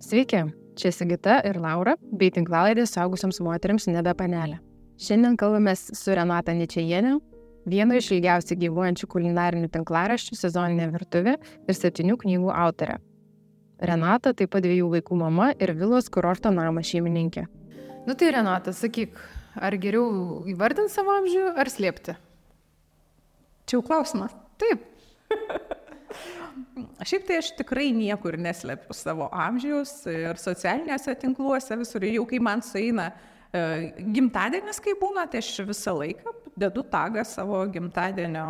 Sveiki, čia Sigita ir Laura, bei tinklalaidė suaugusiams moteriams nebe panelė. Šiandien kalbamės su Renata Ničiajienė, vieno iš ilgiausiai gyvuojančių kulinarinių tinklaraščių sezoninė virtuvė ir septynių knygų autorė. Renata taip pat dviejų vaikų mama ir vilos kurorto namo šeimininkė. Nu tai Renata, sakyk, ar geriau įvardinti savo amžių ar slėpti? Čia jau klausimas. Taip. Šiaip tai aš tikrai niekur neslepiu savo amžiaus ir socialiniuose tinkluose visur, jau kai man sueina e, gimtadienis, kai būna, tai aš visą laiką dedu tagą savo gimtadienio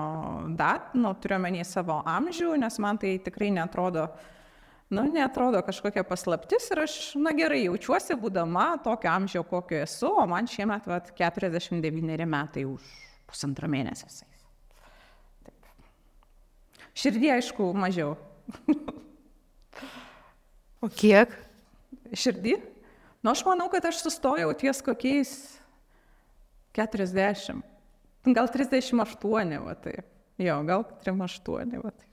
datą, nu, turiu menį savo amžių, nes man tai tikrai netrodo, nu, netrodo kažkokia paslaptis ir aš, na gerai, jaučiuosi būdama tokio amžio, kokio esu, o man šiemet, vat, 49 metai už pusantrą mėnesį. Širdį, aišku, mažiau. o kiek? Širdį? Nu, aš manau, kad aš sustojau ties kokiais 40. Gal 38, va tai. Jo, gal 38, va tai.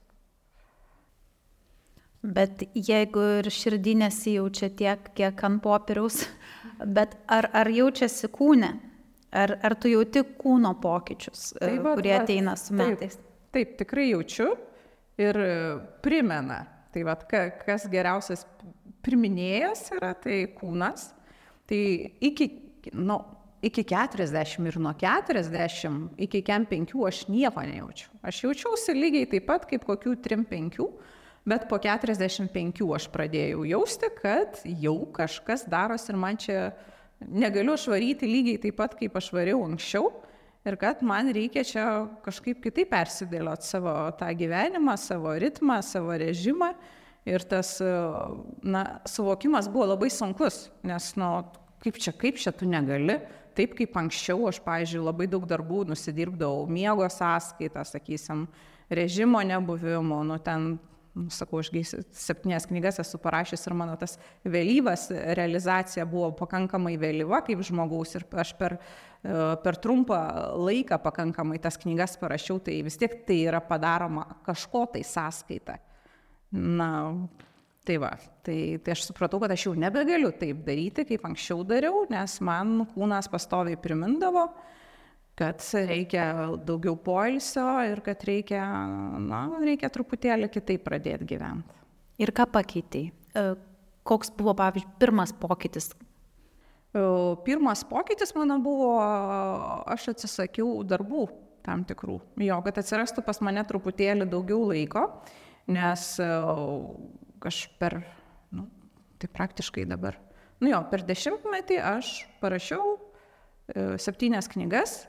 Bet jeigu ir širdį nesijaučia tiek, kiek ant popieriaus, bet ar, ar jaučiasi kūne? Ar, ar tu jauti kūno pokyčius, taip, kurie va, ateina su metais? Taip, taip, tikrai jaučiu ir primena. Tai vad, kas geriausias priminėjas yra, tai kūnas. Tai iki, nu, iki 40 ir nuo 40 iki 5 aš nieko nejaučiu. Aš jaučiausi lygiai taip pat kaip kokių 3-5, bet po 45 aš pradėjau jausti, kad jau kažkas darosi ir man čia negaliu švaryti lygiai taip pat, kaip aš variau anksčiau ir kad man reikia čia kažkaip kitaip persidėlioti savo tą gyvenimą, savo ritmą, savo režimą. Ir tas, na, suvokimas buvo labai sunkus, nes, nu, kaip čia, kaip čia tu negali, taip kaip anksčiau aš, pavyzdžiui, labai daug darbų nusidirbdavau, miego sąskaitą, sakysim, režimo nebuvimo, nu ten sakau, aš septynės knygas esu parašęs ir mano tas vėlyvas realizacija buvo pakankamai vėlyva kaip žmogaus ir aš per, e, per trumpą laiką pakankamai tas knygas parašiau, tai vis tiek tai yra padaroma kažko tai sąskaita. Na, tai va, tai, tai aš supratau, kad aš jau nebegaliu taip daryti, kaip anksčiau dariau, nes man kūnas pastoviai primindavo, uh, kad reikia daugiau poilsio ir kad reikia, na, reikia truputėlį kitaip pradėti gyventi. Ir ką pakeitei? E, koks buvo, pavyzdžiui, pirmas pokytis? E, pirmas pokytis mano buvo, aš atsisakiau darbų tam tikrų. Jo, kad atsirastų pas mane truputėlį daugiau laiko, nes e, aš per, nu, tai praktiškai dabar, nu jo, per dešimtmetį aš parašiau septynias knygas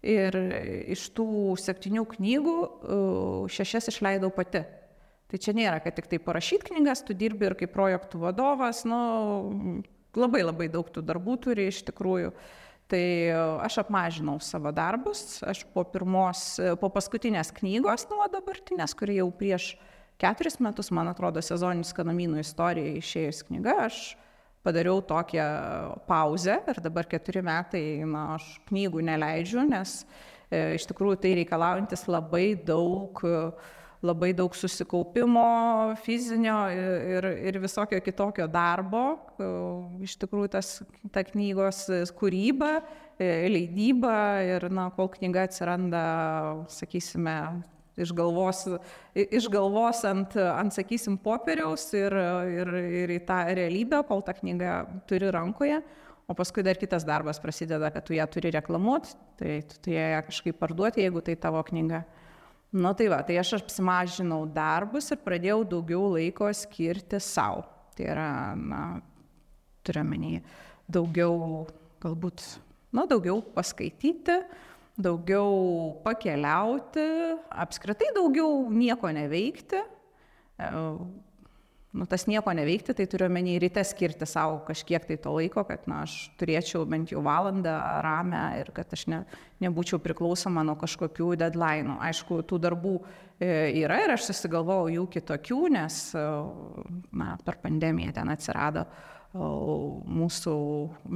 Ir iš tų septynių knygų šešias išleidau pati. Tai čia nėra, kad tik tai parašyti knygas, tu dirbi ir kaip projektų vadovas, nu, labai labai daug tų darbų turi iš tikrųjų. Tai aš apmažinau savo darbus, aš po pirmos, po paskutinės knygos nuo dabartinės, kuri jau prieš keturis metus, man atrodo, sezoninis kanamynų istorija išėjus knyga, aš padariau tokią pauzę ir dabar keturi metai, na, aš knygų neleidžiu, nes e, iš tikrųjų tai reikalaujantis labai daug, labai daug susikaupimo fizinio ir, ir visokio kitokio darbo. E, iš tikrųjų tas, ta knygos kūryba, e, leidyba ir, na, kol knyga atsiranda, sakysime, iš galvos, iš galvos ant, ant, sakysim, popieriaus ir, ir, ir į tą realybę, kol tą knygą turi rankoje. O paskui dar kitas darbas prasideda, kad tu ją turi reklamuoti, tai tu turi ją kažkaip parduoti, jeigu tai tavo knyga. Na nu, tai va, tai aš apsimažinau darbus ir pradėjau daugiau laiko skirti savo. Tai yra, na, turiu menį, daugiau, galbūt, na, daugiau paskaityti, uh, daugiau pakeliauti, apskritai daugiau nieko neveikti. E, nu, tas nieko neveikti, tai turiu menį ryte skirti savo kažkiek tai to laiko, kad na, aš turėčiau bent jau valandą ramę ir kad aš ne, nebūčiau priklausoma nuo kažkokių deadline. Aišku, tų darbų e, yra ir aš susigalvojau jų kitokių, nes e, na, per pandemiją ten atsirado mūsų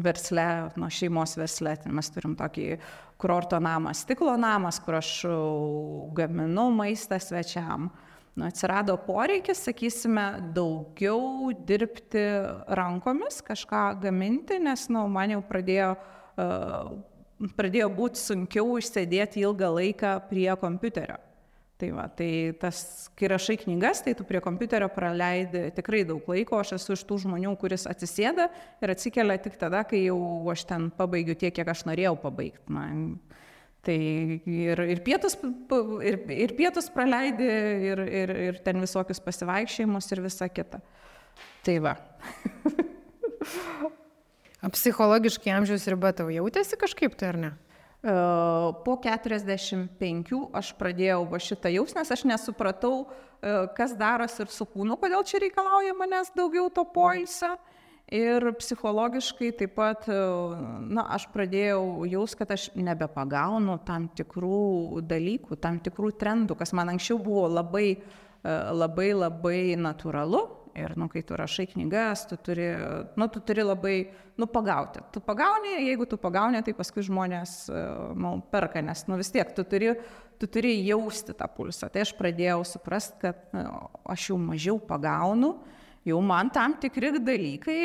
versle, nuo šeimos versle, ten mes turim tokį kurorto namas, stiklo namas, kur aš gaminu maistą svečiam. nu, atsirado poreikis, sakysime, daugiau dirbti rankomis, kažką gaminti, nes nu, man jau pradėjo, uh, pradėjo būti sunkiau išsėdėti ilgą laiką prie kompiuterio. Tai, va, tai tas, kai rašai knygas, tai tu prie kompiuterio praleidi tikrai daug laiko, aš esu iš tų žmonių, kuris atsisėda ir atsikelia tik tada, kai jau aš ten pabaigiu tiek, kiek aš norėjau pabaigti. Man, Tai ir, ir, pietus, ir, ir pietus praleidi, ir, ir, ir ten visokius pasivaikščiojimus ir visa kita. Tai va. Psichologiškai amžiaus riba tau jautėsi kažkaip tai ar ne? E, po 45 aš pradėjau va šitą jausmą, nes aš nesupratau, e, kas darosi ir su kūnu, kodėl čia reikalauja manęs daugiau to poilsio. Ir psichologiškai taip pat, e, na, aš pradėjau jaus, kad aš nebepagaunu tam tikrų dalykų, tam tikrų trendų, kas man anksčiau buvo labai, labai, labai natūralu. Ir, nu, kai tu rašai knygas, tu turi, nu, tu turi labai, nu, pagauti. Tu pagauni, jeigu tu pagauni, tai paskui žmonės, e, nu, perka, nes, nu, vis tiek tu turi, tu turi jausti tą pulsą. Tai aš pradėjau suprasti, kad nu, aš jau mažiau pagaunu jau man tam tikri dalykai,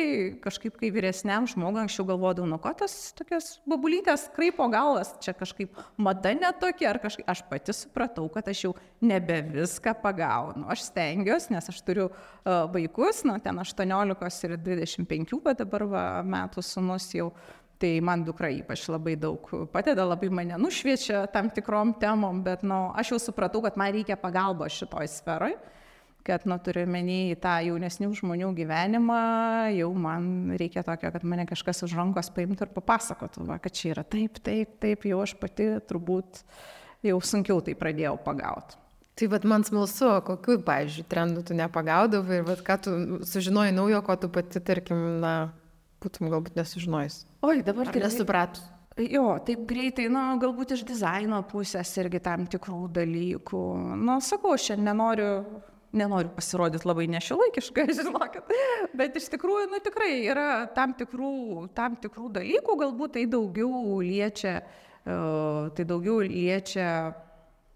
kažkaip kai vyresniam žmogui anksčiau galvodavau, nu ko tas tokias babulytės kraipo galas, čia kažkaip mada netokia, ar kažkaip aš pati supratau, kad aš jau nebe viską pagaunu. Aš stengiuosi, nes aš turiu uh, vaikus, nu ten 18 ir 25, bet dabar va, metų sunus jau Tai man dukra ypač labai daug padeda, labai mane nušviečia tam tikrom temom, bet nu, aš jau supratau, kad man reikia pagalbos šitoj sferai kad, nu, turiu menį į tą jaunesnių žmonių gyvenimą, jau man reikia tokio, kad mane kažkas už rankos paimtų ir papasakotų, va, kad čia yra taip, taip, taip, jau aš pati turbūt jau sunkiau tai pradėjau pagauti. Tai vad man smalsu, kokiu, pavyzdžiui, trendų tu nepagaudavai ir vad ką tu sužinojai naujo, ko tu pati, tarkim, na, būtum galbūt nesužinojus. Oi, dabar tai nesupratus. Jo, taip greitai, na, galbūt iš dizaino pusės irgi tam tikrų dalykų. Na, sakau, šiandien nenoriu nenoriu pasirodyti labai nešiolaikiškai, žinokit, bet iš tikrųjų, nu tikrai yra tam tikrų, tam tikrų dalykų, galbūt tai daugiau liečia, uh, tai daugiau liečia,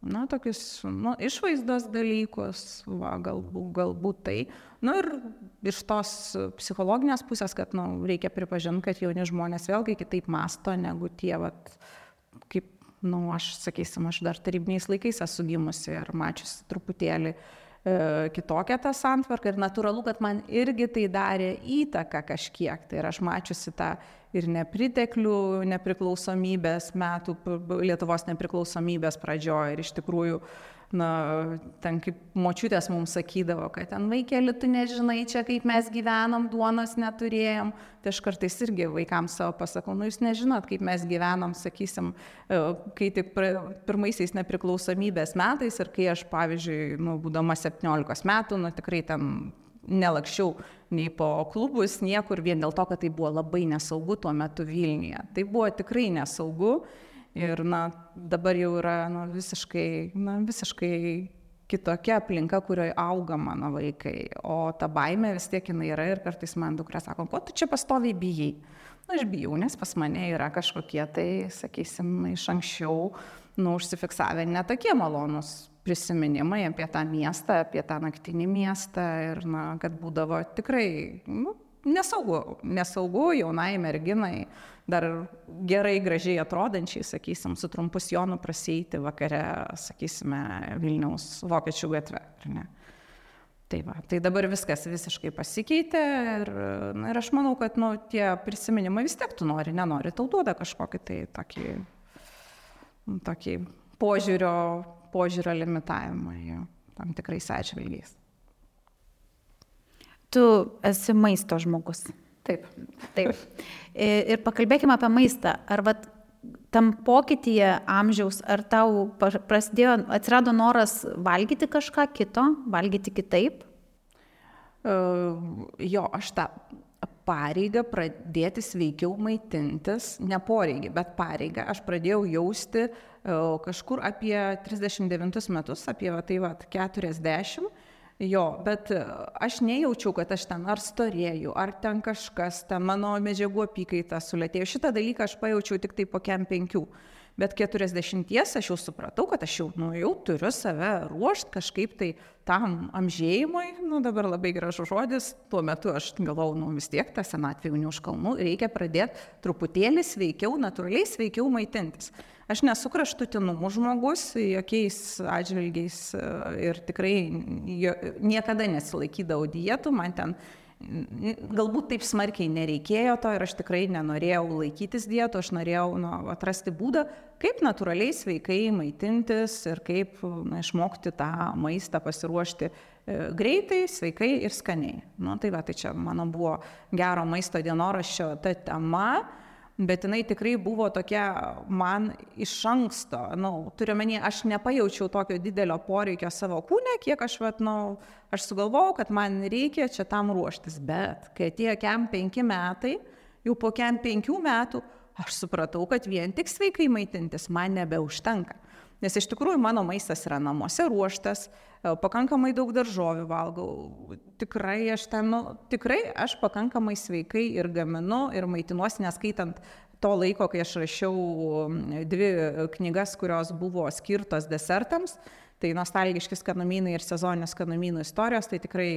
na, tokius, nu, išvaizdos dalykus, va, galbūt, galbūt tai. Na nu, ir iš tos psichologinės pusės, kad, na, nu, reikia pripažinti, kad jauni žmonės vėlgi kitaip masto negu tie, vat, kaip, na, nu, aš, sakysim, aš dar tarybiniais laikais esu gimusi ir mačiusi truputėlį uh, E, kitokia ta santvarka ir natūralu, kad man irgi tai darė įtaką kažkiek. Tai ir aš mačiusi tą ir nepriteklių nepriklausomybės metų, Lietuvos nepriklausomybės pradžioje ir iš tikrųjų na, ten kaip močiutės mums sakydavo, kad ten vaikeli, tu nežinai čia, kaip mes gyvenom, duonos neturėjom. Tai aš kartais irgi vaikams savo pasakau, nu jūs nežinot, kaip mes gyvenom, sakysim, e, kai tik pirmaisiais nepriklausomybės metais ir kai aš, pavyzdžiui, nu, būdama 17 metų, nu tikrai ten nelakščiau nei po klubus, niekur vien dėl to, kad tai buvo labai nesaugu tuo metu Vilniuje. Tai buvo tikrai nesaugu Ir na, dabar jau yra na, visiškai, na, visiškai kitokia aplinka, kurioje auga mano vaikai. O ta baime vis tiek jinai yra ir kartais man dukra sako, ko tu čia pastoviai bijai. Na, aš bijau, nes pas mane yra kažkokie tai, sakysim, iš anksčiau, nu, užsifiksavę netokie malonus prisiminimai apie tą miestą, apie tą naktinį miestą ir, na, kad būdavo tikrai, nu, nesaugu, nesaugu jaunai merginai, dar gerai, gražiai atrodančiai, sakysim, su trumpu jonu prasėti vakare, sakysime, Vilniaus vokiečių gatve. Tai, va, tai dabar viskas visiškai pasikeitė ir, na, ir aš manau, kad nu, tie prisiminimai vis tiek tu nori, nenori, tau duoda kažkokį tai tokį, tokį požiūrio, požiūrio limitavimą tam tikrais atžvilgiais tu esi maisto žmogus. Taip. Taip. Ir pakalbėkime apie maistą. Ar vat, tam pokytyje amžiaus, ar tau prasidėjo, atsirado noras valgyti kažką kito, valgyti kitaip? Uh, jo, aš tą pareigą pradėti sveikiau maitintis, ne poreigį, bet pareigą, aš pradėjau jausti uh, kažkur apie 39 metus, apie va, tai va, 40 Jo, bet e, aš nejaučiau, kad aš ten ar storėjau, ar ten kažkas, ten mano medžiagų apykaita sulėtėjo. Šitą dalyką aš pajaučiau tik tai po kem penkių. Bet 40 aš jau supratau, kad aš jau, nu, jau turiu save ruošti kažkaip tai tam amžėjimui, nu dabar labai gražus žodis, tuo metu aš galvau, nu vis tiek tą senatvę jau už kalnų, reikia pradėti truputėlį sveikiau, natūraliai sveikiau maitintis. Aš nesu kraštutinumų žmogus, jokiais atžvilgiais e, ir tikrai niekada nesilaikydavau dietų, man ten galbūt taip smarkiai nereikėjo to ir aš tikrai nenorėjau laikytis dietų, aš norėjau nu, atrasti būdą, kaip natūraliai sveikai maitintis ir kaip na, išmokti tą maistą pasiruošti e, greitai, sveikai ir skaniai. Nu, tai va, tai čia mano buvo gero maisto dienoraščio ta tema bet jinai tikrai buvo tokia man iš anksto, nu, turiu menį, aš nepajaučiau tokio didelio poreikio savo kūne, kiek aš, vat, nu, aš sugalvojau, kad man reikia čia tam ruoštis, bet kai atėjo kem penki metai, jau po kem penkių metų, aš supratau, kad vien tik sveikai maitintis man nebeužtenka. Nes iš tikrųjų mano maistas yra namuose ruoštas, e, pakankamai daug daržovių valgau. Tikrai aš ten, nu, tikrai aš pakankamai sveikai ir gaminu ir maitinuosi, neskaitant to laiko, kai aš rašiau dvi knygas, kurios buvo skirtos desertams. Tai nostalgiški skanumynai ir sezoninės skanumynų istorijos, tai tikrai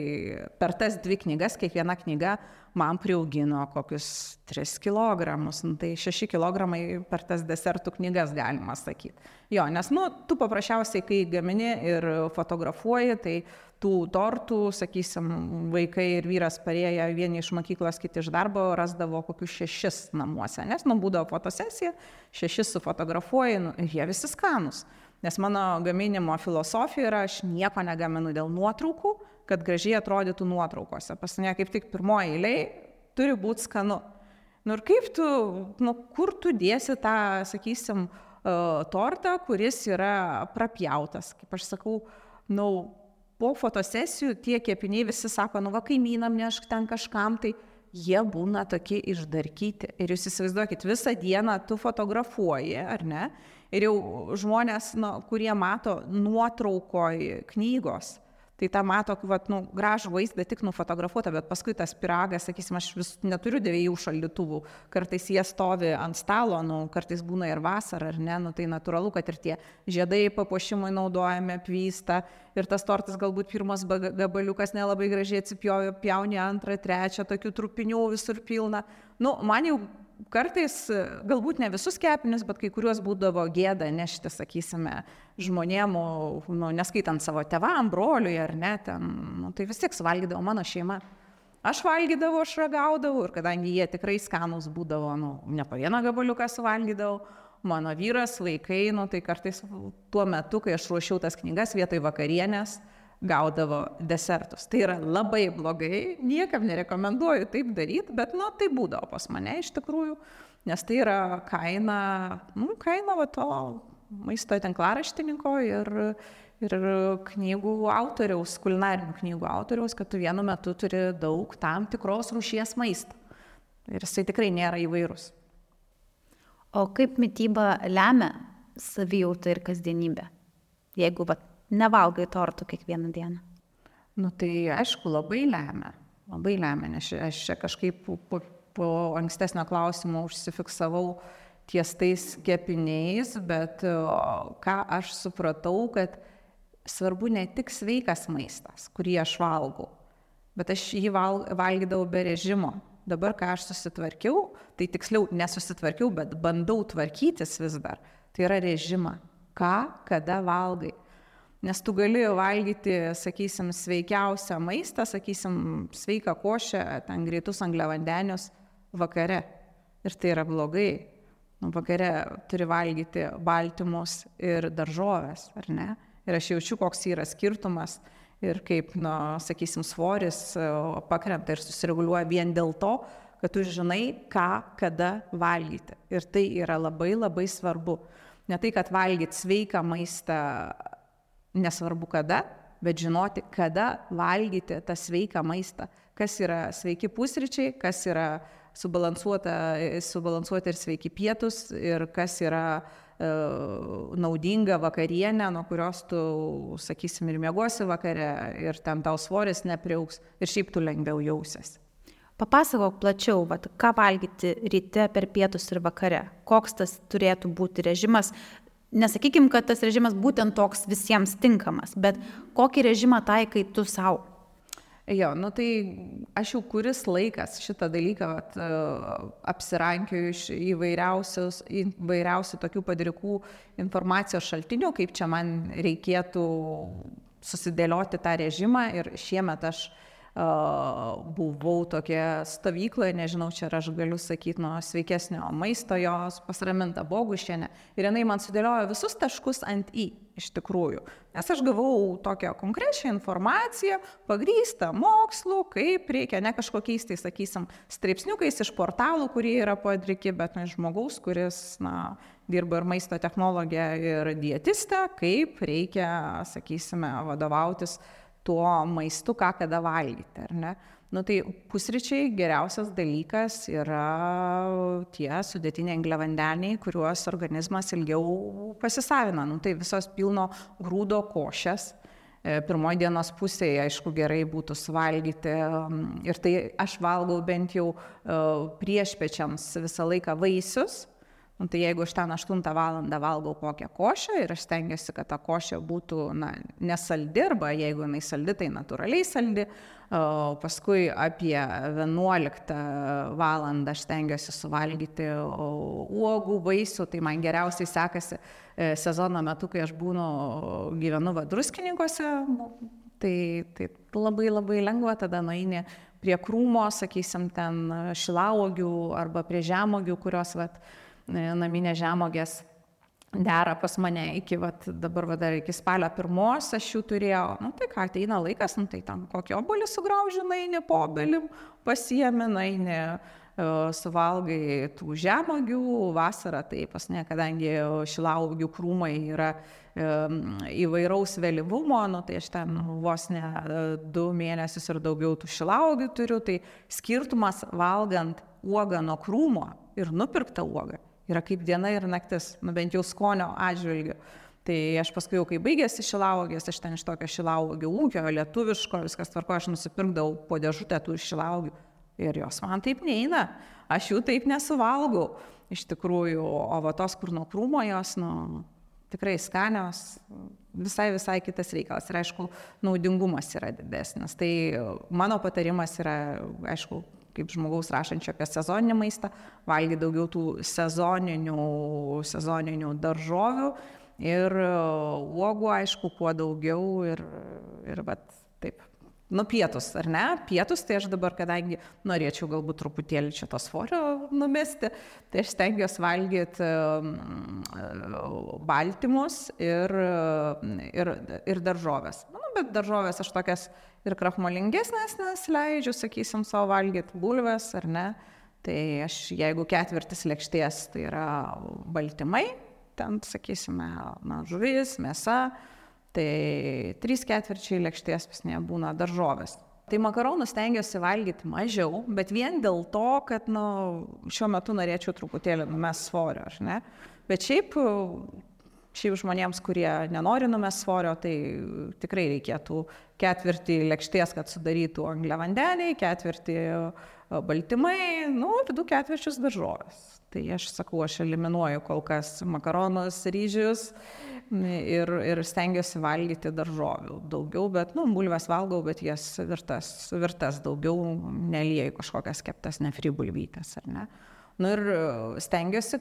per tas dvi knygas, kiekviena knyga man priaugino kokius 3 kg, nu, tai 6 kg per tas desertų knygas galima sakyti. Jo, nes, nu, tu paprasčiausiai, kai gamini ir fotografuoji, tai tų tortų, sakysim, vaikai ir vyras parėję vieni iš mokyklos, kiti iš darbo, rasdavo kokius šešis namuose, nes, nu, būdavo fotosesija, šešis sufotografuoji, nu, ir jie visi skanus. Nes mano gaminimo filosofija yra, aš nieko negaminu dėl nuotraukų, kad gražiai atrodytų nuotraukose. Pas mane kaip tik pirmoji eiliai turi būti skanu. Nu ir kaip tu, nu kur tu dėsi tą, sakysim, uh, tortą, kuris yra prapjautas. Kaip aš sakau, nu, po fotosesijų tie kepiniai visi sako, nu va kaimynam nešk ten kažkam, tai jie būna tokie išdarkyti. Ir jūs įsivaizduokit, visą dieną tu fotografuoji, ar ne? Ir jau žmonės, nu, kurie mato nuotraukoj knygos, tai tą mato, vat, nu, gražų vaizdą tik nufotografuotą, bet paskui tas piragas, sakysim, aš vis neturiu dviejų šaldytuvų, kartais jie stovi ant stalo, nu, kartais būna ir vasara, ar ne, nu, tai natūralu, kad ir tie žiedai papuošimui naudojami apvysta ir tas tortas galbūt pirmas gabaliukas nelabai gražiai atsipjovė, pjauni antrą, trečią, tokių trupinių visur pilna. Nu, man jau kartais, galbūt ne visus kepinius, bet kai kuriuos būdavo gėda nešti, sakysime, žmonėm, nu, neskaitant savo tevam, broliui ar ne, ten, nu, tai vis tiek suvalgydavo mano šeima. Aš valgydavau, aš ragaudavau ir kadangi jie tikrai skanus būdavo, nu, ne po vieną gabaliuką suvalgydavau, mano vyras, vaikai, nu, tai kartais tuo metu, kai aš ruošiau tas knygas vietoj vakarienės, uh, gaudavo desertus. Tai yra labai blogai, niekam nerekomenduoju taip daryti, bet, nu, tai būdavo pas mane iš tikrųjų, nes tai yra kaina, nu, kaina va to maisto tinklaraštininko ir, ir knygų autoriaus, kulinarinių knygų autoriaus, kad tu vienu metu turi daug tam tikros rūšies maisto. Ir jisai tikrai nėra įvairus. O kaip mytyba lemia savijautą ir kasdienybę? Jeigu vat, nevalgai tortų kiekvieną dieną? Nu tai aišku, labai lemia. Labai lemia, nes aš čia kažkaip po, po ankstesnio klausimo užsifiksavau ties tais kepiniais, bet ką aš supratau, kad svarbu ne tik sveikas maistas, kurį aš valgau, bet aš jį val, valgydavau be režimo. Dabar, ką aš susitvarkiau, tai tiksliau nesusitvarkiau, bet bandau tvarkytis vis dar, tai yra režimą. Ką, kada valgai. Nes tu gali valgyti, sakysim, sveikiausią maistą, sakysim, sveiką košę, ten greitus angliavandenius vakare. Ir tai yra blogai. Nu, vakare turi valgyti baltymus ir daržovės, ar ne? Ir aš jaučiu, koks yra skirtumas ir kaip, nu, sakysim, svoris pakrenta ir susireguliuoja vien dėl to, kad tu žinai, ką, kada valgyti. Ir tai yra labai labai svarbu. Ne tai, kad valgyti sveiką maistą nesvarbu kada, bet žinoti, kada valgyti tą sveiką maistą. Kas yra sveiki pusryčiai, kas yra subalansuoti ir sveiki pietus ir kas yra e, naudinga vakarienė, nuo kurios tu, sakysim, ir mėgosi vakare ir ten tau svoris nepriauks ir šiaip tu lengviau jausies. Papasakok plačiau, vat, ką valgyti ryte, per pietus ir vakare. Koks tas turėtų būti režimas. Nesakykim, kad tas režimas būtent toks visiems tinkamas, bet kokį režimą taikai tu savo. Jo, nu tai aš jau kuris laikas šitą dalyką vat, e, apsirankioju iš įvairiausių tokių padrikų informacijos šaltinių, kaip čia man reikėtų susidėlioti tą režimą ir šiemet aš uh, buvau tokia stovykloje, nežinau, čia aš galiu sakyti, nuo sveikesnio maisto jos pasraminta bogušienė. Ir jinai man sudėliojo visus taškus ant į, iš tikrųjų. Nes aš gavau tokią konkrečią informaciją, pagrįstą mokslu, kaip reikia, ne kažkokiais, tai sakysim, straipsniukais iš portalų, kurie yra padriki, bet ne žmogaus, kuris, na, dirba ir maisto technologija, ir dietiste, kaip reikia, sakysime, vadovautis uh, tuo maistu, ką kada valgyti, ar ne? Nu, tai pusryčiai geriausias dalykas yra tie sudėtiniai angliavandeniai, kuriuos organizmas ilgiau pasisavina. Nu, tai visos pilno grūdo košės. E, pirmoji dienos pusėje, aišku, gerai būtų suvalgyti. Ir tai aš valgau bent jau e, priešpečiams visą laiką vaisius, Nu, tai jeigu aš ten 8 valandą valgau kokią košę ir aš stengiuosi, kad ta košė būtų na, nesaldi, arba jeigu jinai saldi, tai natūraliai saldi, o paskui apie 11 valandą aš stengiuosi suvalgyti uogų, vaisių, tai man geriausiai sekasi e, sezono metu, kai aš būnu gyvenu vadruskininkose, nu, tai, tai labai labai lengva tada nueini prie krūmo, sakysim, ten šilauogių arba prie žemogių, kurios vat, E, naminės žemogės dera pas mane iki, vat, dabar va, dar iki spalio pirmos aš jų turėjau, nu tai ką, ateina laikas, nu tai tam kokį obolį sugraužinai, ne pobelim, pasiemi, naini, e, suvalgai tų žemogių, vasarą tai pas ne, kadangi šilaugių krūmai yra e, įvairaus vėlyvumo, nu, tai aš ten vos ne du mėnesius ir daugiau tų šilaugių turiu, tai skirtumas valgant uogą nuo krūmo ir nupirktą uogą yra kaip diena ir naktis, nu bent jau skonio atžvilgiu. Tai aš paskui jau, kai baigėsi šilauogės, aš ten iš tokio šilauogių ūkio, lietuviško, viskas tvarko, aš nusipirkdavau po dėžutę tų šilauogių. Ir jos man taip neina, aš jų taip nesuvalgau. Iš tikrųjų, o va tos, kur nuo krūmo jos, nu, tikrai skanios, visai, visai kitas reikalas. Ir aišku, naudingumas yra didesnis. Tai mano patarimas yra, aišku, kaip žmogaus rašančio apie sezoninį maistą, valgyti daugiau tų sezoninių, sezoninių daržovių ir e, uogų, aišku, kuo daugiau ir, ir vat, taip. Nu, pietus, ar ne? Pietus, tai aš dabar, kadangi norėčiau galbūt truputėlį čia to svorio numesti, tai aš stengiuosi valgyti baltymus ir, ir, ir daržovės. Nu, bet daržovės aš tokias ir krahmolingesnės, nes leidžiu, sakysim, savo valgyti bulves ar ne. Tai aš, jeigu ketvirtis lėkštės, tai yra baltymai, ten, sakysime, na, žuvis, mėsa, tai trys ketvirčiai lėkštės vis nebūna daržovės. Tai makaronus stengiuosi valgyti mažiau, bet vien dėl to, kad nu, šiuo metu norėčiau truputėlį numest svorio, ar ne? Bet šiaip Šiaip žmonėms, kurie nenori numest svorio, tai tikrai reikėtų ketvirtį lėkštės, kad sudarytų angliavandeniai, ketvirtį e, baltymai, nu ir du ketvirčius daržovės. Tai aš sakau, aš eliminuoju kol kas makaronus, ryžius ir, ir stengiuosi valgyti daržovių daugiau, bet, nu, bulves valgau, bet jas virtas, virtas daugiau, nelieju kažkokias keptas nefribulvytas, ar ne. Nu ir e, stengiuosi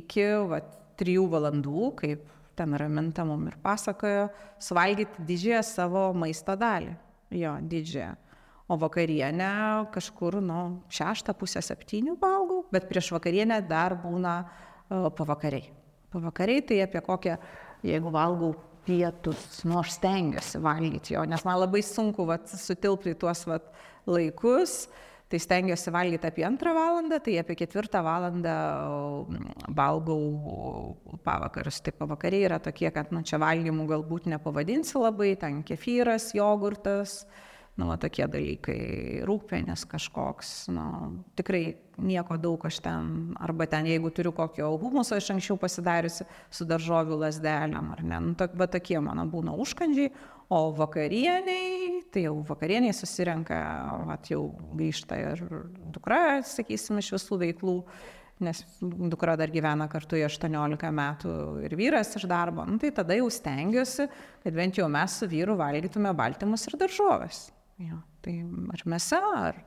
iki, vat, trijų valandų, kaip ten raminta mum ir pasakojo, suvalgyti didžiąją savo maisto dalį. Jo, didžiąją. O vakarienę kažkur, nu, šeštą pusę septynių valgau, bet prieš vakarienę dar būna uh, pavakariai. Pavakariai tai apie kokią, jeigu valgau pietus, nu aš stengiuosi valgyti jo, nes man labai sunku vat, sutilpti tuos vat, laikus. Tai stengiuosi valgyti apie antrą valandą, tai apie ketvirtą valandą valgau pavakarius. Tai pavakariai yra tokie, kad nu, čia valgymų galbūt nepavadinsi labai, ten kefyras, jogurtas, nu, va, tokie dalykai, rūpienis kažkoks, nu, tikrai nieko daug aš ten, arba ten, jeigu turiu kokio humuso iš anksčiau pasidariusi su daržovių lasdelėm, ar ne, nu, to, va tokie mano būna užkandžiai, O vakarieniai, tai jau vakarieniai susirenka, vat, jau grįžta ir dukra, sakysim, iš visų veiklų, nes dukra dar gyvena kartu į 18 metų ir vyras iš darbo. Nu, tai tada jau stengiuosi, kad bent jau mes su vyru valgytume baltymus ir daržovės. Jo, tai ar mėsa, ar,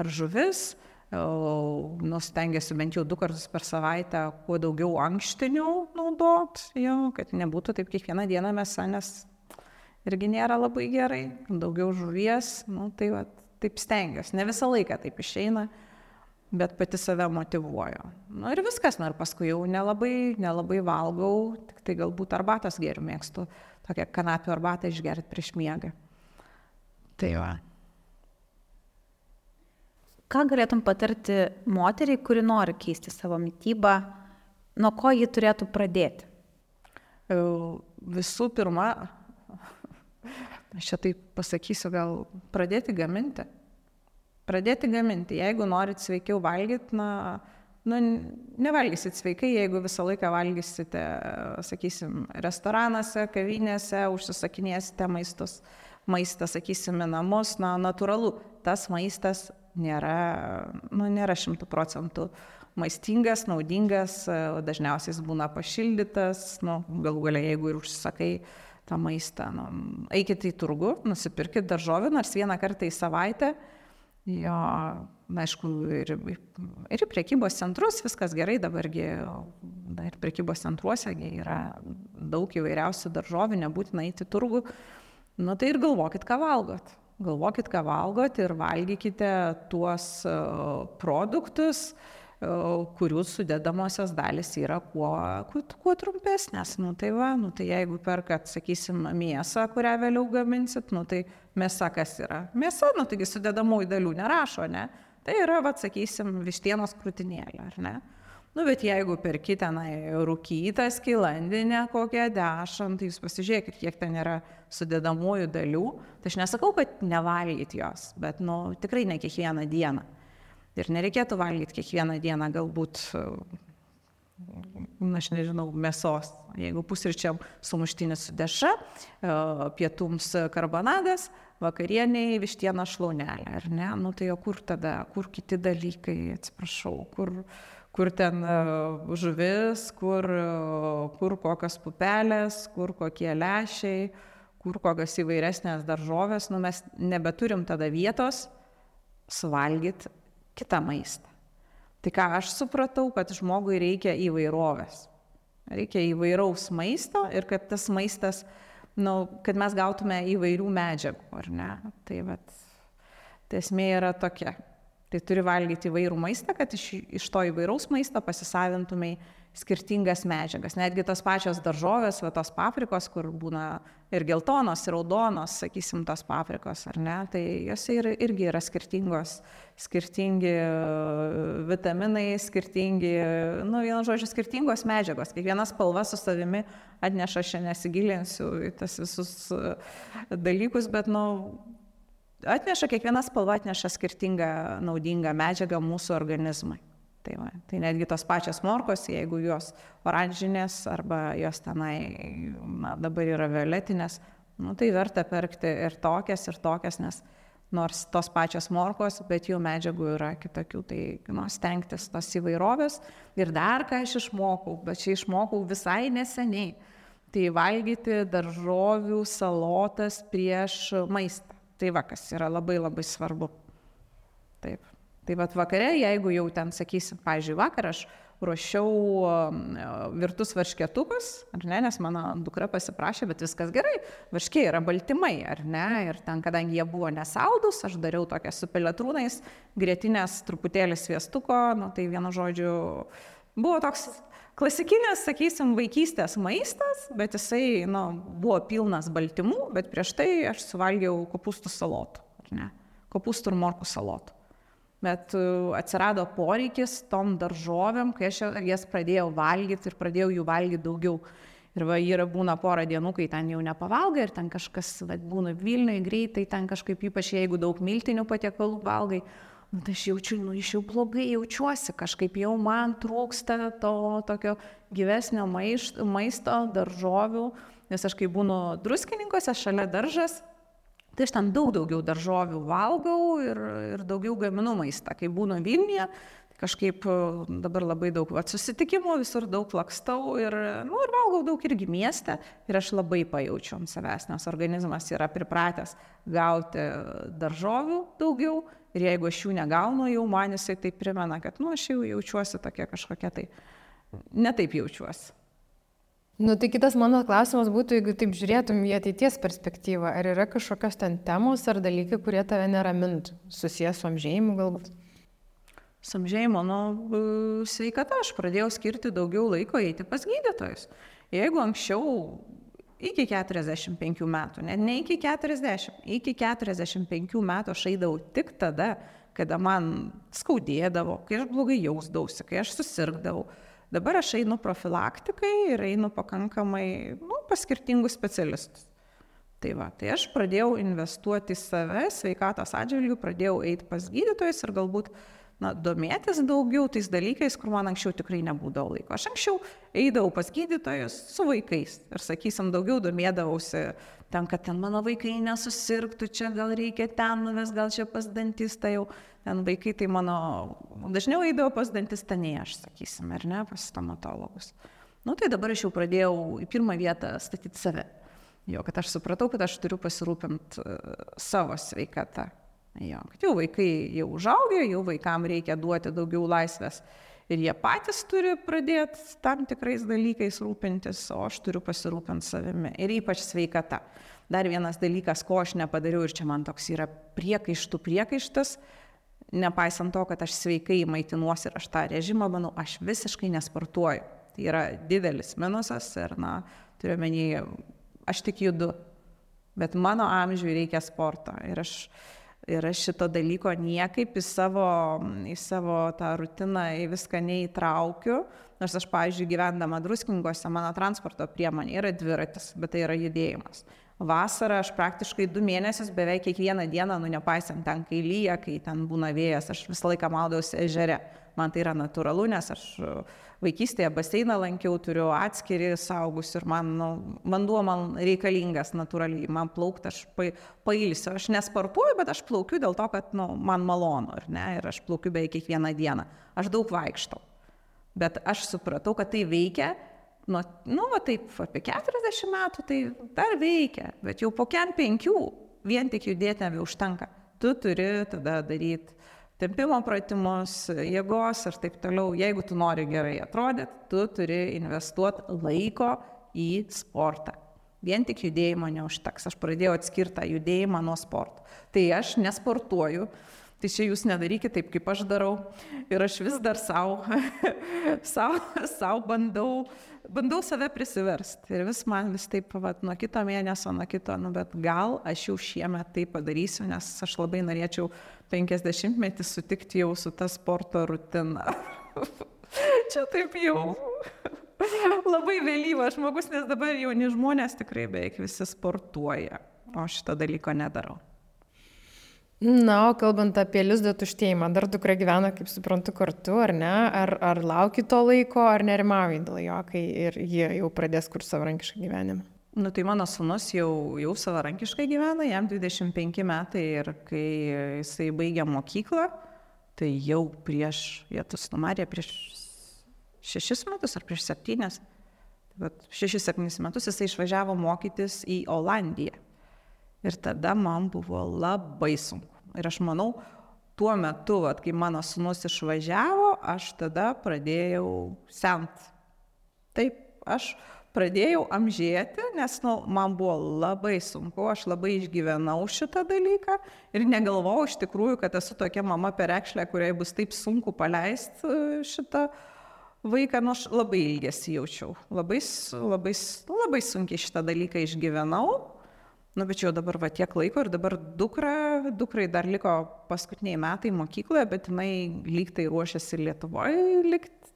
ar žuvis nu, stengiasi bent jau du kartus per savaitę kuo daugiau ankštinių naudot, jo, kad nebūtų taip kiekvieną dieną mėsa, nes irgi nėra labai gerai, daugiau žuvies, nu, tai va, taip stengiuosi, ne visą laiką taip išeina, bet pati save motivuoju. Na nu, ir viskas, na ir paskui jau nelabai, nelabai valgau, tik tai galbūt arbatos geriu mėgstu, tokią kanapių arbatą išgerti prieš miegą. Tai va. Ką galėtum patarti moteriai, kuri nori keisti savo mytybą, nuo ko ji turėtų pradėti? Visų pirma, aš čia taip pasakysiu, gal pradėti gaminti. Pradėti gaminti. Jeigu norit sveikiau valgyti, na, nu, nevalgysit sveikai, jeigu visą laiką valgysite, sakysim, restoranuose, kavinėse, užsisakinėsite maistus, maistą, sakysim, į namus, na, natūralu, tas maistas nėra, nu, nėra šimtų procentų maistingas, naudingas, dažniausiai jis būna pašildytas, nu, galų galia, jeigu ir užsakai tą maistą, nu, eikite į turgų, nusipirkite daržovę nors vieną kartą į savaitę, jo, aišku, ir, ir į priekybos centrus viskas gerai, dabargi ir priekybos centruose yra daug įvairiausių daržovių, nebūtina eiti turgų, nu tai ir galvokit, ką valgot galvokit, ką valgot ir valgykite tuos e, produktus, e, kurių sudėdamosios dalis yra kuo, kuo, kuo trumpesnės. Nu, tai va, nu, tai jeigu perkat, sakysim, mėsą, kurią vėliau gaminsit, nu, tai mėsa kas yra? Mėsa, nu, taigi sudėdamųjų dalių nerašo, ne? Tai yra, va, sakysim, vištienos krūtinėlė, ar ne? Nu, bet jeigu perki tenai rūkytą skilandinę kokią dešant, tai jūs pasižiūrėkit, kiek ten yra sudėdamųjų dalių. Tai aš nesakau, kad nevalgyti jos, bet, nu, tikrai ne kiekvieną dieną. Ir nereikėtų valgyti kiekvieną dieną galbūt, na, aš nežinau, mėsos. Jeigu pusryčiam sumuštinis su deša, e, pietums karbonadas, vakarieniai vištiena šlaunelė, ar ne? Nu, tai o kur tada, kur kiti dalykai, atsiprašau, kur kur ten e, žuvis, kur, e, kur kokios pupelės, kur kokie lešiai, kur kokios įvairesnės daržovės, nu mes nebeturim tada vietos suvalgyti kitą maistą. Tai ką aš supratau, kad žmogui reikia įvairovės. Reikia įvairaus maisto ir kad tas maistas, nu, kad mes gautume įvairių medžiagų, ar ne? Tai, vat, tai esmė yra tokia. Tai turi valgyti įvairų maistą, kad iš, iš to įvairaus maisto pasisavintumai skirtingas medžiagas. Netgi tos pačios daržovės, va tos paprikos, kur būna ir geltonos, ir raudonos, sakysim, tos paprikos, ar ne, tai jose ir, irgi yra skirtingos, skirtingi e, vitaminai, skirtingi, nu, vienu žodžiu, skirtingos medžiagos. Kiekviena spalva su savimi atneša, aš nesigilinsiu į tas visus e, dalykus, bet, nu, atneša, kiekviena spalva atneša skirtingą naudingą medžiagą mūsų organizmui. Tai, va, tai netgi tos pačios morkos, jeigu jos oranžinės arba jos tenai na, dabar yra violetinės, nu, tai verta perkti ir tokias, ir tokias, nes nors tos pačios morkos, bet jų medžiagų yra kitokių, tai nu, stengtis tos įvairovės. Ir dar ką aš išmokau, bet čia išmokau visai neseniai, tai valgyti daržovių salotas prieš maistą. Tai va, kas yra labai labai svarbu. Taip. Tai vad vakare, jeigu jau ten sakysim, pažiūrėjau, vakar aš ruošiau um, virtus varškėtukus, ar ne, nes mano dukra pasiprašė, bet viskas gerai, varškė yra baltymai, ar ne, ir ten, kadangi jie buvo nesaldus, aš dariau tokią su peletrūnais, grėtinės truputėlį sviestuko, nu, tai vienu žodžiu, buvo toks klasikinis, sakysim, vaikystės maistas, bet jisai nu, buvo pilnas baltymų, bet prieš tai aš suvalgiau kopūstų salotų, kopūstų ir morkų salotų. Bet e, atsirado poreikis tom daržovėm, kai aš jas pradėjau valgyti ir pradėjau jų valgyti daugiau. Ir va, yra būna porą dienų, kai ten jau nepavalgai ir ten kažkas va, būna Vilniui greitai, ten kažkaip ypač jeigu daug miltinių patiekalų valgai, nu, tai aš jaučiu, nu, iš jau blogai jaučiuosi, kažkaip jau man trūksta to tokio gyvesnio maisto, maisto daržovių, nes aš kai būnu druskininkose, šalia daržas, tai aš ten daug daugiau daržovių valgau ir, ir daugiau gaminu maistą. Kai būnu Vilniuje, kažkaip e, dabar labai daug vat, susitikimų, visur daug lakstau ir, nu, ir valgau daug irgi mieste ir aš labai pajaučiu ant savęs, nes organizmas yra pripratęs gauti daržovių daugiau ir jeigu aš jų negaunu, jau man jisai tai primena, kad, nu, aš jau jaučiuosi tokia kažkokia tai, netaip jaučiuosi. Nu, tai kitas mano klausimas būtų, jeigu taip žiūrėtum į ateities perspektyvą, ar yra kažkokios ten temos ar dalykai, kurie tave neramint, susijęs su amžėjimu galbūt? samžėjimo, nu, sveikata, aš pradėjau skirti daugiau laiko eiti pas gydytojus. Jeigu anksčiau iki 45 metų, net ne iki 40, iki 45 metų aš eidavau tik tada, kada man skaudėdavo, kai aš blogai jausdavausi, kai aš susirgdavau. Dabar aš einu profilaktikai ir einu pakankamai nu, pas skirtingus specialistus. Tai va, tai aš pradėjau investuoti į save, sveikatos atžvilgių, pradėjau eiti pas gydytojus ir galbūt uh, na, domėtis daugiau tais dalykais, kur man anksčiau tikrai nebūdavo laiko. Aš anksčiau eidavau pas gydytojus su vaikais ir, sakysim, daugiau domėdavausi ten, kad ten mano vaikai nesusirgtų, čia gal reikia ten nuves, gal čia pas dantistą jau. Ten vaikai tai mano, dažniau eidavo pas dantistą, nei aš, sakysim, ar ne, pas stomatologus. Nu tai dabar aš jau pradėjau į pirmą vietą statyti save. Jo, kad aš supratau, kad aš turiu pasirūpinti uh, savo sveikatą. Jo, kad jau vaikai jau užaugę, jau vaikam reikia duoti daugiau laisvės ir jie patys turi pradėti tam tikrais dalykais rūpintis, o aš turiu pasirūpinti savimi ir ypač sveikata. Dar vienas dalykas, ko aš nepadariau ir čia man toks yra priekaištų priekaištas, nepaisant to, kad aš sveikai maitinuosi ir aš tą režimą, manau, aš visiškai nesportuoju. Tai yra didelis minusas ir, na, turiu menį, aš tik judu, bet mano amžiui reikia sporto ir aš ir aš šito dalyko niekaip į savo, į savo tą rutiną, į viską neįtraukiu. Nors aš, pavyzdžiui, gyvendama druskingose, mano transporto priemonė yra dviratis, bet tai yra judėjimas. Vasarą aš praktiškai du mėnesius beveik kiekvieną dieną, nu nepaisant ten, kai lyja, kai ten būna vėjas, aš visą laiką maudausi ežere. Man tai yra natūralu, nes aš vaikystėje baseiną lankiau, turiu atskiri saugus ir man, nu, vanduo man reikalingas natūraliai, man plaukti aš pa, pailsiu, aš nesportuoju, bet aš plaukiu dėl to, kad nu, man malonu, ar ne, ir aš plaukiu beveik kiekvieną dieną, aš daug vaikštau. Bet aš supratau, kad tai veikia, nu, nu va taip, apie 40 metų tai dar veikia, bet jau po kem penkių vien tik judėti nebeužtenka. Tu turi tada daryti tempimo pratimus, jėgos ir taip toliau. Jeigu tu nori gerai atrodyti, tu turi investuoti laiko į sportą. Vien tik judėjimo neužteks. Aš pradėjau atskirtą judėjimą nuo sporto. Tai aš nesportuoju, Tai čia jūs nedarykite taip, kaip aš darau. Ir aš vis dar savo, savo, savo bandau, bandau save prisiversti. Ir vis man vis taip, vat, nuo kito mėnesio, nuo kito, nu, bet gal aš jau šiemet tai padarysiu, nes aš labai norėčiau 50 metį sutikti jau su ta sporto rutina. čia taip jau. labai vėlyvas žmogus, nes dabar jauni žmonės tikrai beveik visi sportuoja, o šito dalyko nedarau. Na, o kalbant apie lizdo tuštėjimą, dar dukra gyvena, kaip suprantu, kartu, ar ne? Ar, ar lauki to laiko, ar nerimauji dėl jo, kai ir jie jau pradės kur savarankišką gyvenimą? Nu, tai mano sunus jau, jau savarankiškai gyvena, jam 25 metai ir kai jisai baigė mokyklą, tai jau prieš, jie tas numarė prieš šešis metus ar prieš septynes, bet šešis septynis metus jisai išvažiavo mokytis į Olandiją. Ir tada man buvo labai sunku. Ir aš manau, tuo metu, vat, kai mano sunus išvažiavo, aš tada pradėjau sent. Taip, aš pradėjau amžėti, nes nu, man buvo labai sunku, aš labai išgyvenau šitą dalyką ir negalvojau iš tikrųjų, kad esu tokia mama perekšlė, kuriai bus taip sunku paleisti e, šitą vaiką, nu aš labai ilgesi jaučiau, labai, labai, labai sunkiai šitą dalyką išgyvenau Nu, bet jau dabar va tiek laiko ir dabar dukra, dukrai dar liko paskutiniai metai mokykloje, bet jinai lygtai ruošiasi Lietuvoje likti,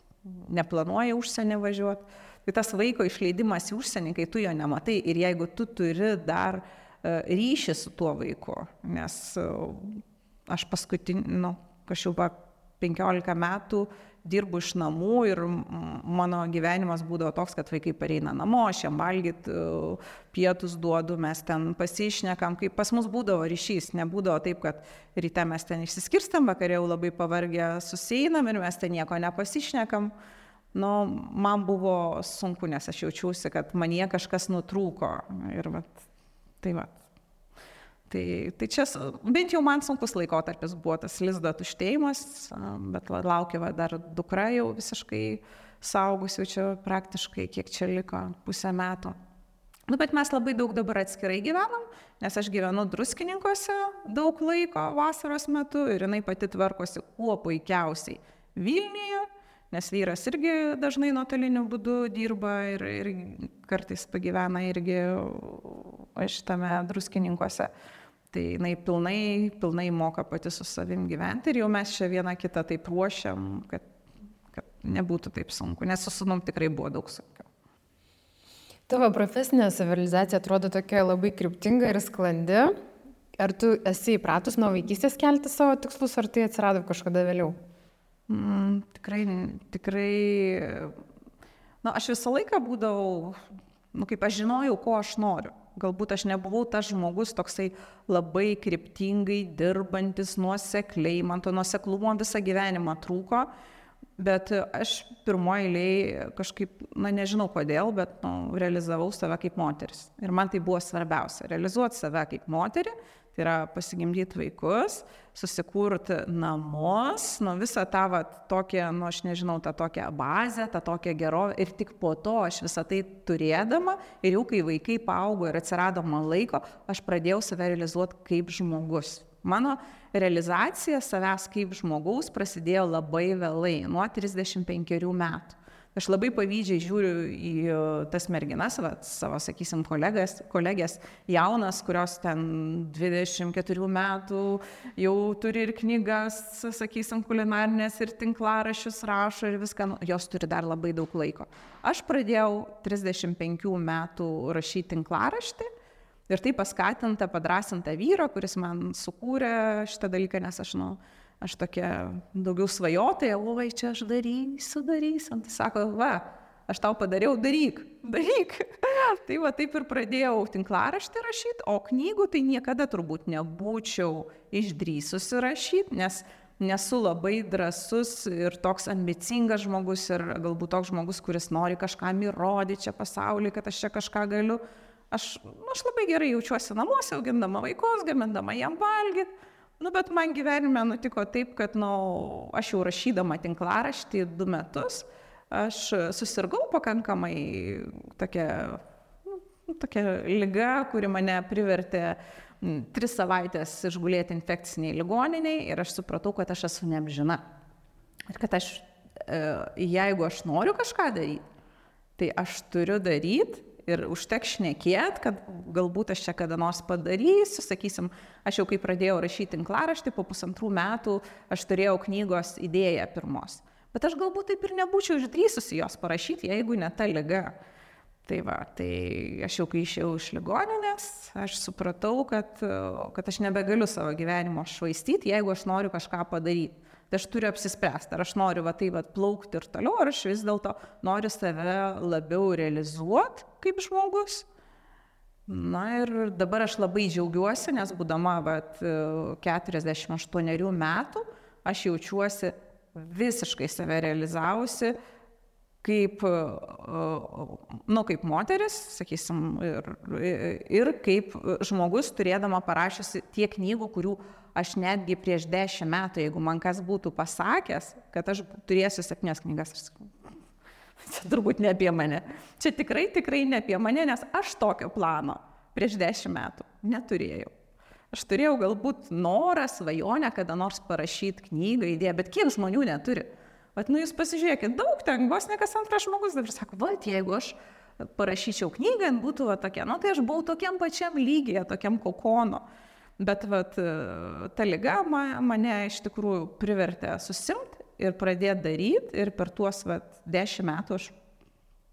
neplanuoja užsienį važiuoti. Tai tas vaiko išleidimas į užsienį, kai tu jo nematai ir jeigu tu turi dar uh, ryšį su tuo vaiku, nes uh, aš paskutinį, nu, kažkaip 15 metų dirbu iš namų ir mano gyvenimas būdavo toks, kad vaikai pareina namo, aš jam valgyt, e, pietus duodu, mes ten pasišnekam, kaip pas mus būdavo ryšys, nebūdavo taip, kad ryte mes ten išsiskirstam, vakarė jau labai pavargę suseinam ir mes ten nieko nepasišnekam. Nu, man buvo sunku, nes aš jaučiausi, kad manie kažkas nutrūko. Ir vat, tai va, Tai, tai čia bent jau man sunkus laikotarpis buvo tas lizdo tuštėjimas, bet laukia va, dar dukra jau visiškai saugusiu čia praktiškai, kiek čia liko, pusę metų. Nu, bet mes labai daug dabar atskirai gyvenam, nes aš gyvenu druskininkose daug laiko vasaros metu ir jinai pati tvarkosi kuo puikiausiai Vilniuje, nes vyras irgi dažnai nuotoliniu būdu dirba ir, ir kartais pagyvena irgi šitame druskininkose. Tai jinai pilnai, pilnai moka pati su savim gyventi ir jau mes čia vieną kitą taip ruošiam, kad, kad nebūtų taip sunku, nes su sunom tikrai buvo daug sunkiau. Tavo profesinė civilizacija atrodo tokia labai kryptinga ir sklandi. Ar tu esi įpratus nuo vaikystės kelti savo tikslus, ar tai atsirado kažkada vėliau? Mm, tikrai, tikrai. Na, aš visą laiką būdavau, nu, kaip aš žinojau, ko aš noriu galbūt aš nebuvau tas žmogus toksai labai kryptingai dirbantis nuosekliai, man to nuoseklumo visą gyvenimą trūko, bet aš pirmoji eiliai kažkaip, na nežinau kodėl, bet nu, realizavau save kaip moteris. Ir man tai buvo svarbiausia - realizuoti save kaip moterį, Tai yra pasigimdyti vaikus, susikurti namus, nu visą tą va, tokią, nu aš nežinau, tą tokią bazę, tą tokią gerovę ir tik po to aš visą tai turėdama ir jau kai vaikai paaugo ir atsirado man laiko, aš pradėjau save realizuoti kaip žmogus. Mano realizacija savęs kaip žmogaus prasidėjo labai vėlai, nuo 35 metų. Aš labai pavydžiai žiūriu į e, tas merginas, va, savo, sakysim, kolegas, kolegės jaunas, kurios ten 24 metų jau turi ir knygas, sakysim, kulinarinės ir tinklarašius rašo ir viską, nu, jos turi dar labai daug laiko. Aš pradėjau 35 metų rašyti tinklaraštį. Ir tai paskatinta, padrasinta vyro, kuris man sukūrė šitą dalyką, nes aš, nu, aš tokia daugiau svajotoja, oi, čia aš darysiu, darysiu. Tai sako, va, aš tau padariau, daryk, daryk. tai va taip ir pradėjau tinklaraštį rašyti, o knygų tai niekada turbūt nebūčiau išdrysusi rašyti, nes nesu labai drasus ir toks ambicingas žmogus ir galbūt toks žmogus, kuris nori kažkam įrodyti čia pasaulyje, kad aš čia kažką galiu. Aš, aš labai gerai jaučiuosi namuose, augindama vaikus, gamindama jam valgyti Nu, bet man gyvenime nutiko taip, kad, nu, aš jau rašydama tinklaraštį du metus, aš susirgau pakankamai tokia, nu, tokia lyga, kuri mane privertė tris savaitės išgulėti infekciniai ligoniniai ir aš supratau, kad aš esu neapžina. Ir kad aš, e, jeigu aš noriu kažką daryti, tai aš turiu daryti ir užteks šnekėt, kad galbūt aš čia kada nors padarysiu, sakysim, aš jau kai pradėjau rašyti tinklaraštį, po pusantrų metų aš turėjau knygos idėją pirmos. Bet aš galbūt taip ir nebūčiau išdrysusi jos parašyti, jeigu ne ta lyga. Tai va, tai aš jau kai išėjau iš ligoninės, aš supratau, kad, kad aš nebegaliu savo gyvenimo švaistyti, jeigu aš noriu kažką padaryti. Tai aš turiu apsispręsti, ar aš noriu va tai va plaukti ir toliau, ar aš vis dėlto noriu save labiau realizuoti kaip žmogus. Na ir dabar aš labai džiaugiuosi, nes būdama vat, 48 metų, aš jaučiuosi visiškai save realizavusi, kaip, nu, kaip moteris, sakysim, ir, ir kaip žmogus turėdama parašiusi tiek knygų, kurių aš netgi prieš dešimt metų, jeigu man kas būtų pasakęs, kad aš turėsiu septynias knygas, aš sakau, čia turbūt ne apie mane. Čia tikrai, tikrai ne apie mane, nes aš tokio plano prieš dešimt metų neturėjau. Aš turėjau galbūt norą, svajonę, kada nors parašyti knygą, idėją, bet kiek žmonių neturi. Bet nu jūs pasižiūrėkit, daug ten, vos ne kas antras žmogus dabar sako, va, jeigu aš parašyčiau knygą, būtų va tokia, nu tai aš buvau tokiam pačiam lygiai, tokiam kokono. Bet vat, ta lyga mane iš tikrųjų privertė susimti ir pradėti daryti ir per tuos vat, dešimt metų aš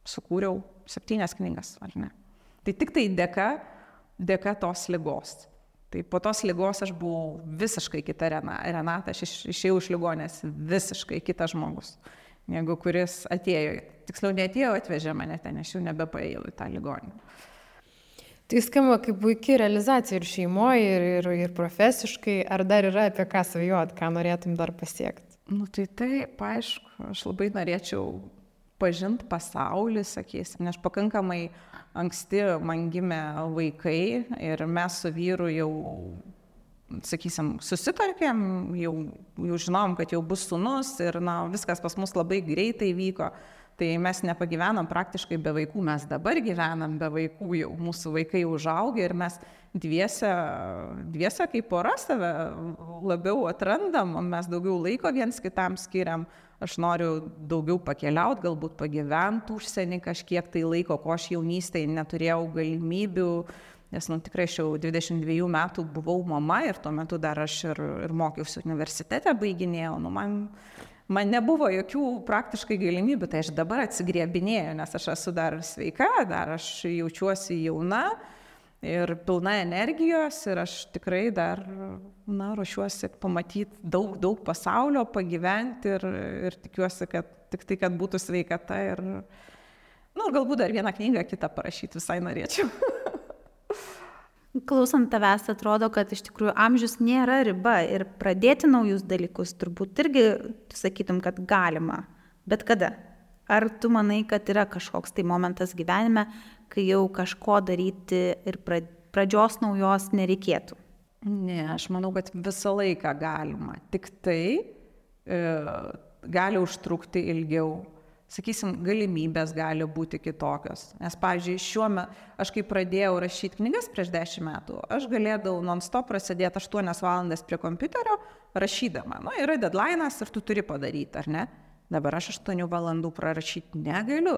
sukūriau septynias knygas, ar ne? Tai tik tai dėka, dėka tos lygos. Tai po tos lygos aš buvau visiškai kita Renata, aš iš, išėjau iš ligonės visiškai kitas žmogus, negu kuris atėjo. Tiksliau, neatėjo, atvežė mane ten, aš jau nebepaėjau į tą ligoninę. Tai skamba kaip puikia realizacija ir šeimoje, ir, ir, ir profesiškai. Ar dar yra apie ką svajot, ką norėtum dar pasiekti? Nu tai taip, aišku, aš labai norėčiau pažinti pasaulį, sakysim, nes pakankamai anksti man gimė vaikai ir mes su vyru jau, sakysim, susitarkėm, jau, jau žinom, kad jau bus sunus ir na, viskas pas mus labai greitai vyko. Tai mes nepagyvenom praktiškai be vaikų, mes dabar gyvenam be vaikų, jau mūsų vaikai užaugę ir mes dviese, dviese kaip pora save labiau atrandam, mes daugiau laiko viens kitam skiriam. Aš noriu daugiau pakeliauti, galbūt pagyventi užsienį kažkiek tai laiko, ko aš jaunystėje neturėjau galimybių, nes nu, tikrai aš jau 22 metų buvau mama ir tuo metu dar aš ir, ir mokiausi universitete, baiginėjau. Nu, man man nebuvo jokių praktiškai galimybių, tai aš dabar atsigrėbinėjau, nes aš esu dar sveika, dar aš jaučiuosi jauna ir pilna energijos ir aš tikrai dar, na, ruošiuosi pamatyti daug, daug pasaulio, pagyventi ir, ir tikiuosi, kad tik tai, kad būtų sveikata ir, na, nu, galbūt dar vieną knygą kitą parašyti visai norėčiau. Klausant tavęs atrodo, kad iš tikrųjų amžius nėra riba ir pradėti naujus dalykus turbūt irgi sakytum, kad galima. Bet kada? Ar tu manai, kad yra kažkoks tai momentas gyvenime, kai jau kažko daryti ir pradžios naujos nereikėtų? Ne, aš manau, kad visą laiką galima. Tik tai e, gali užtrukti ilgiau sakysim, galimybės gali būti kitokios. Nes, pavyzdžiui, šiuo metu, aš kai pradėjau rašyti knygas prieš dešimt metų, aš galėdavau non-stop prasidėti 8 valandas prie kompiuterio rašydama. Na, yra deadline'as ir tu turi padaryti, ar ne? Dabar aš 8 valandų prarašyti negaliu.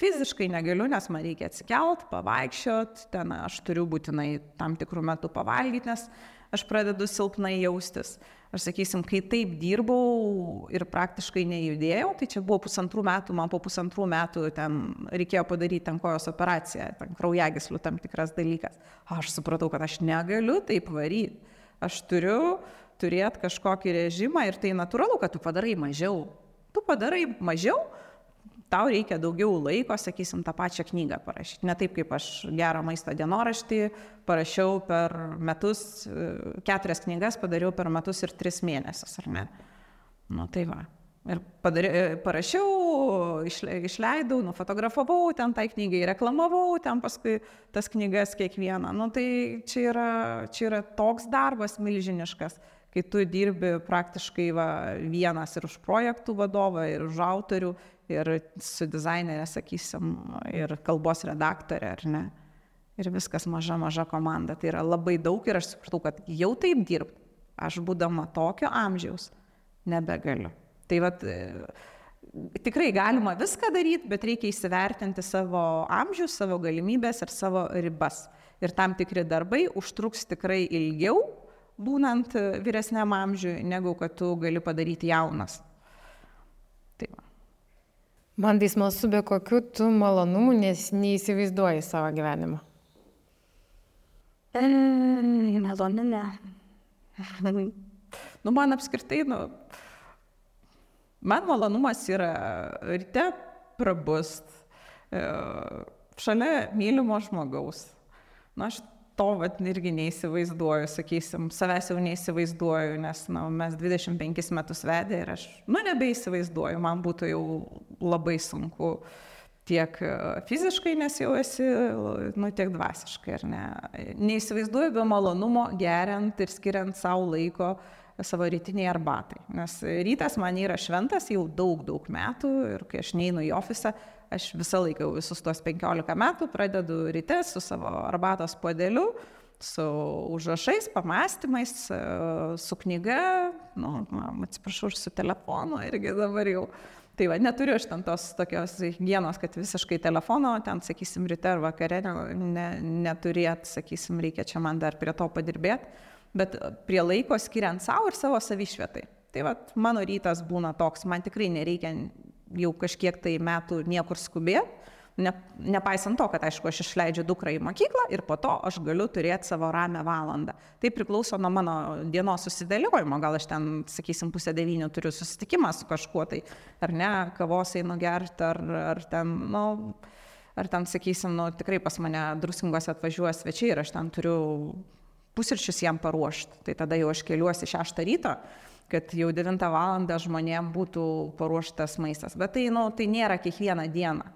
Fiziškai negaliu, nes man reikia atsikelt, pavaikščiot, ten aš turiu būtinai tam tikrų metų pavalgyti, nes aš pradedu silpnai jaustis. Aš sakysim, kai taip dirbau ir praktiškai nejudėjau, tai čia buvo pusantrų metų, man po pusantrų metų ten reikėjo padaryti ten kojos operaciją, ten kraujagislių tam tikras dalykas. Aš supratau, kad aš negaliu taip varyti. Aš turiu turėti kažkokį režimą ir tai natūralu, kad tu padarai mažiau. Tu padarai mažiau, tau reikia daugiau laiko, sakysim, tą pačią knygą parašyti. Ne taip, kaip aš gerą maisto dienoraštį parašiau per metus, keturias knygas padariau per metus ir tris mėnesius, ar ne? Nu tai va. Ir padari, parašiau, išleidau, nufotografavau, ten tai knygai reklamavau, ten paskui tas knygas kiekvieną. Nu tai čia yra, čia yra toks darbas milžiniškas, kai tu dirbi praktiškai va, vienas ir už projektų vadovą, ir už autorių, ir su dizainerė, sakysim, ir kalbos redaktorė, ar ne. Ir viskas maža, maža komanda. Tai yra labai daug ir aš supratau, kad jau taip dirbti, aš būdama tokio amžiaus, nebegaliu. Tai vad, tikrai galima viską daryti, bet reikia įsivertinti savo amžių, savo galimybės ir savo ribas. Ir tam tikri darbai užtruks tikrai ilgiau, būnant vyresniam amžiui, negu kad tu gali padaryti jaunas. Man tai smalsu, be kokių tu malonumų nes neįsivaizduoji savo gyvenimą. E, Maloninė. nu, man apskritai, nu, man malonumas yra ryte prabust, e, šalia mylimo žmogaus. Na, nu, aš to vat irgi neįsivaizduoju, sakysim, savęs jau neįsivaizduoju, nes na, mes 25 metus vedė ir aš, nu, nebeįsivaizduoju, man būtų jau labai sunku tiek e, fiziškai, nes jau esi, nu, tiek dvasiškai, ar ne. Neįsivaizduoju be malonumo geriant ir skiriant savo laiko savo rytiniai arbatai. Nes rytas man yra šventas jau daug, daug metų ir kai aš neinu į ofisą, aš visą laiką visus tuos 15 metų pradedu ryte su savo arbatos podeliu, su užrašais, pamastymais, su knyga, nu, atsiprašau, ir su telefonu irgi dabar jau. Tai va, neturiu aš ten tos tokios hygienos, kad visiškai telefono, ten, sakysim, ryte ar vakare ne, neturėt, sakysim, reikia čia man dar prie to padirbėti, bet prie laiko skiriant savo ir savo savišvietai. Tai va, mano rytas būna toks, man tikrai nereikia jau kažkiek tai metų niekur skubėti, Ne, nepaisant to, kad aišku, aš išleidžiu dukrą į mokyklą ir po to aš galiu turėti savo ramę valandą. Tai priklauso nuo mano dienos susidėliojimo. Gal aš ten, sakysim, pusę devynių turiu susitikimą su kažkuo, tai ar ne, kavos einu gerti, ar, ar ten, na, nu, ar ten, sakysim, nu, tikrai pas mane druskingos atvažiuoja svečiai ir aš ten turiu pusryčius jam paruošti. Tai tada jau aš keliuosi šeštą ryto kad jau 9 val. žmonėm būtų paruoštas maistas. Bet tai, nu, tai nėra kiekvieną dieną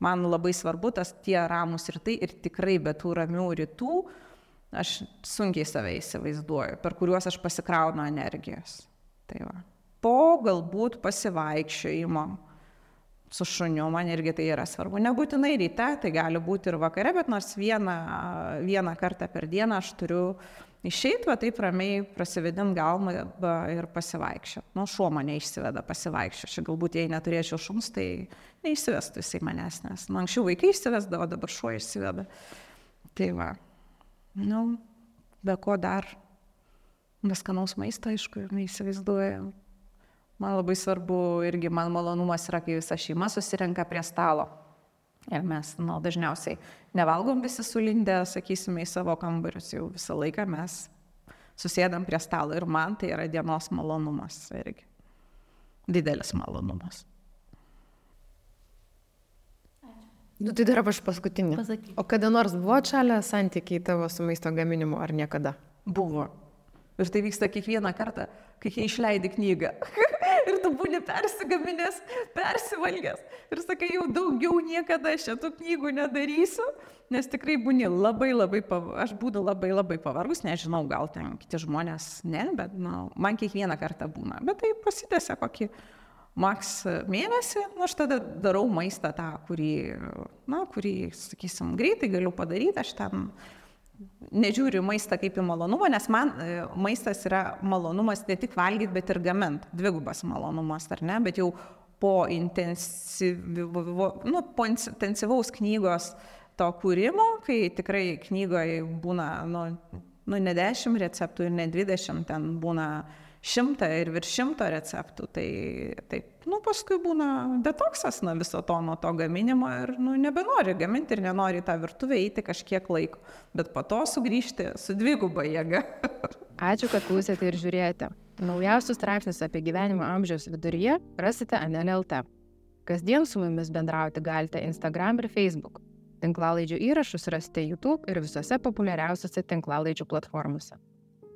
man labai svarbu tas tie ramus rytai ir tikrai be tų ramių rytų aš sunkiai save įsivaizduoju, per kuriuos aš pasikraunu energijos. Tai va. Po galbūt pasivaikščiojimo su šuniu, man irgi tai yra svarbu. Nebūtinai ryte, tai gali būti ir vakare, bet nors vieną, vieną kartą per dieną aš turiu išeiti, va taip ramiai prasivedint galmą ir pasivaikščioti. Nu, šuo mane išsiveda pasivaikščioti. Galbūt jei neturėčiau šuns, tai neišsivestų jisai manęs, nes nu, anksčiau vaikai išsivesdavo, dabar šuo išsiveda. Tai va. Nu, be ko dar. Neskanaus maisto, aišku, neįsivaizduoju. Man labai svarbu irgi, man malonumas yra, kai visa šeima susirenka prie stalo. Ir mes, na, nu, dažniausiai nevalgom visi sulindę, sakysime, į savo kambarius, jau visą laiką mes susėdam prie stalo ir man tai yra dienos malonumas irgi. Didelis malonumas. Nu, tai dar aš paskutinį. Pasakyk. O kada nors buvo šalia santykiai tavo su maisto gaminimu ar niekada? Buvo. Ir tai vyksta kiekvieną kartą, kai išleidi knygą. ir tu būni persigaminęs, persivalgęs. Ir sakai, jau daugiau niekada šitų knygų nedarysiu, nes tikrai būni labai labai, pav... aš būdu labai labai pavargus, nežinau, gal ten kiti žmonės ne, bet nu, man kiekvieną kartą būna. Bet tai pasitęsia kokį maks mėnesį, nu, aš tada darau maistą tą, kurį, na, kurį, sakysim, greitai galiu padaryti, aš ten nežiūriu maistą kaip į malonumą, nes man e, maistas yra malonumas ne tik valgyti, bet ir gamint. Dvigubas malonumas, ar ne? Bet jau po, nu, po intensyvaus knygos to kūrimo, kai tikrai knygoje būna, nu, nu ne 10 receptų ir ne 20, ten būna šimtą ir virš šimto receptų, tai taip, nu, paskui būna detoksas nuo viso to, nuo to gaminimo ir, nu, nebenori gaminti ir nenori tą virtuvę eiti kažkiek laiko, bet po to sugrįžti su dviguba jėga. Ačiū, kad klausėte ir žiūrėjote. Naujausius straipsnius apie gyvenimo amžiaus viduryje rasite NLLT. Kasdien su mumis bendrauti galite Instagram ir Facebook. Tinklalaidžių įrašus rasite YouTube ir visose populiariausiose tinklalaidžių platformose.